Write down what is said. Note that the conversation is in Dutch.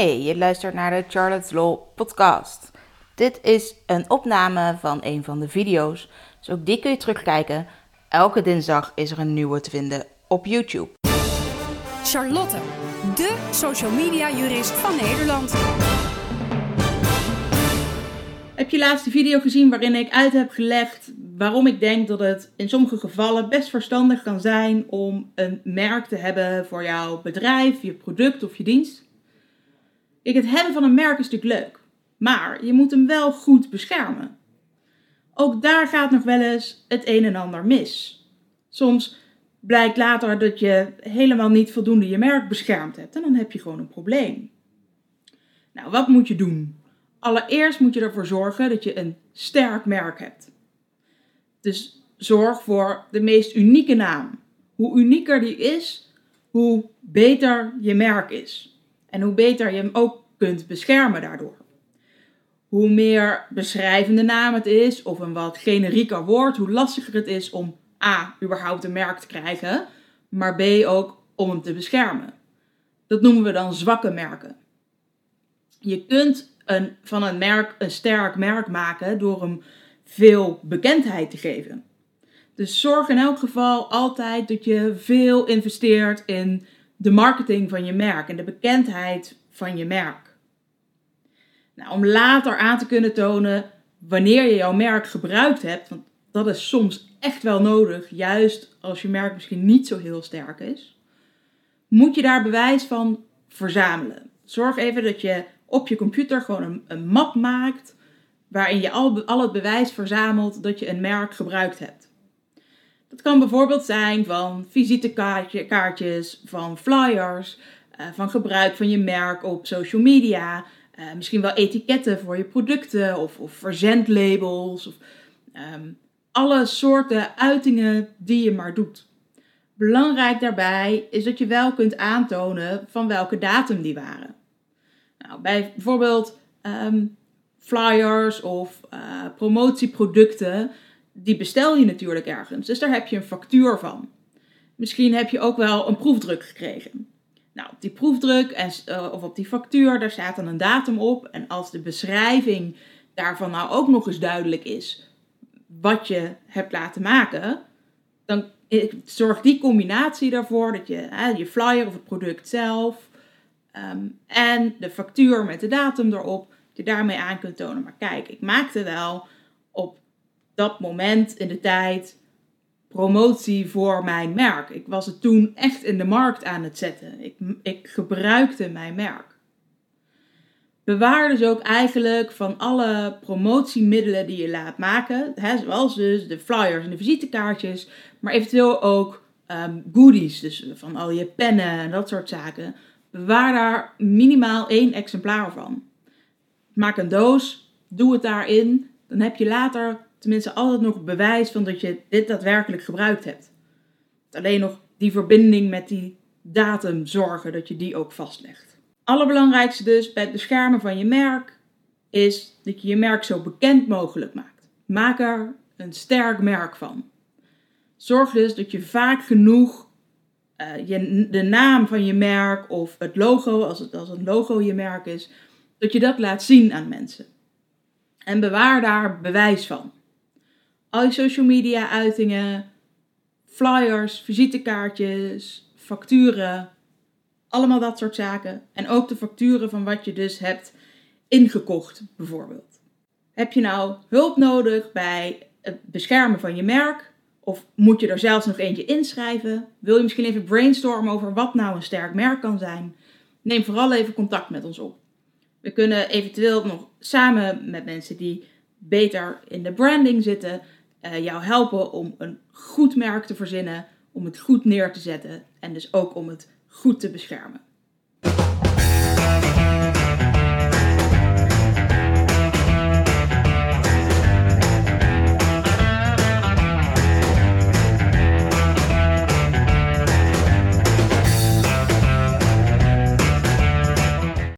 Hey, je luistert naar de Charlotte's Law podcast. Dit is een opname van een van de video's, dus ook die kun je terugkijken. Elke dinsdag is er een nieuwe te vinden op YouTube. Charlotte, de social media jurist van Nederland. Heb je laatst de video gezien waarin ik uit heb gelegd waarom ik denk dat het in sommige gevallen best verstandig kan zijn om een merk te hebben voor jouw bedrijf, je product of je dienst? Kijk, het hebben van een merk is natuurlijk leuk, maar je moet hem wel goed beschermen. Ook daar gaat nog wel eens het een en ander mis. Soms blijkt later dat je helemaal niet voldoende je merk beschermd hebt en dan heb je gewoon een probleem. Nou, wat moet je doen? Allereerst moet je ervoor zorgen dat je een sterk merk hebt. Dus zorg voor de meest unieke naam. Hoe unieker die is, hoe beter je merk is. En hoe beter je hem ook kunt beschermen daardoor. Hoe meer beschrijvende naam het is, of een wat generieker woord, hoe lastiger het is om A. überhaupt een merk te krijgen, maar B. ook om hem te beschermen. Dat noemen we dan zwakke merken. Je kunt een, van een merk een sterk merk maken door hem veel bekendheid te geven. Dus zorg in elk geval altijd dat je veel investeert in de marketing van je merk en de bekendheid van je merk. Nou, om later aan te kunnen tonen wanneer je jouw merk gebruikt hebt, want dat is soms echt wel nodig, juist als je merk misschien niet zo heel sterk is, moet je daar bewijs van verzamelen. Zorg even dat je op je computer gewoon een, map maakt waarin je al, al het bewijs verzamelt dat je een merk gebruikt hebt. Dat kan bijvoorbeeld zijn van visitekaartjes, van flyers, eh, van gebruik van je merk op social media, eh, misschien wel etiketten voor je producten of, of verzendlabels, of um, alle soorten uitingen die je maar doet. Belangrijk daarbij is dat je wel kunt aantonen van welke datum die waren. Nou, bij bijvoorbeeld ehm, flyers of uh, promotieproducten, die bestel je natuurlijk ergens. Dus daar heb je een factuur van. Misschien heb je ook wel een proefdruk gekregen. Nou, op die proefdruk en, uh, of op die factuur, daar staat dan een datum op. En als de beschrijving daarvan nou ook nog eens duidelijk is wat je hebt laten maken, dan zorgt die combinatie ervoor dat je je flyer of het product zelf um, en de factuur met de datum erop, je daarmee aan kunt tonen. Maar kijk, ik maakte wel op dat moment in de tijd promotie voor mijn merk. Ik was het toen echt in de markt aan het zetten. Ik, ik gebruikte mijn merk. Bewaar dus ook eigenlijk van alle promotiemiddelen die je laat maken, hè, zoals dus de flyers en de visitekaartjes, maar eventueel ook um, goodies, dus van al je pennen en dat soort zaken. Bewaar daar minimaal één exemplaar van. Maak een doos, doe het daarin, dan heb je later tenminste altijd nog bewijs van dat je dit daadwerkelijk gebruikt hebt. Alleen nog die verbinding met die datum zorgen dat je die ook vastlegt. Allerbelangrijkste dus bij het beschermen van je merk is dat je je merk zo bekend mogelijk maakt. Maak er een sterk merk van. Zorg dus dat je vaak genoeg uh, je, de naam van je merk of het logo, als het als een logo je merk is, dat je dat laat zien aan mensen. En bewaar daar bewijs van. Al social media uitingen, flyers, visitekaartjes, facturen, allemaal dat soort zaken. En ook de facturen van wat je dus hebt ingekocht, bijvoorbeeld. Heb je nou hulp nodig bij het beschermen van je merk? Of moet je er zelfs nog eentje inschrijven? Wil je misschien even brainstormen over wat nou een sterk merk kan zijn? Neem vooral even contact met ons op. We kunnen eventueel nog samen met mensen die beter in de branding zitten, uh, jou helpen om een goed merk te verzinnen, om het goed neer te zetten en dus ook om het goed te beschermen.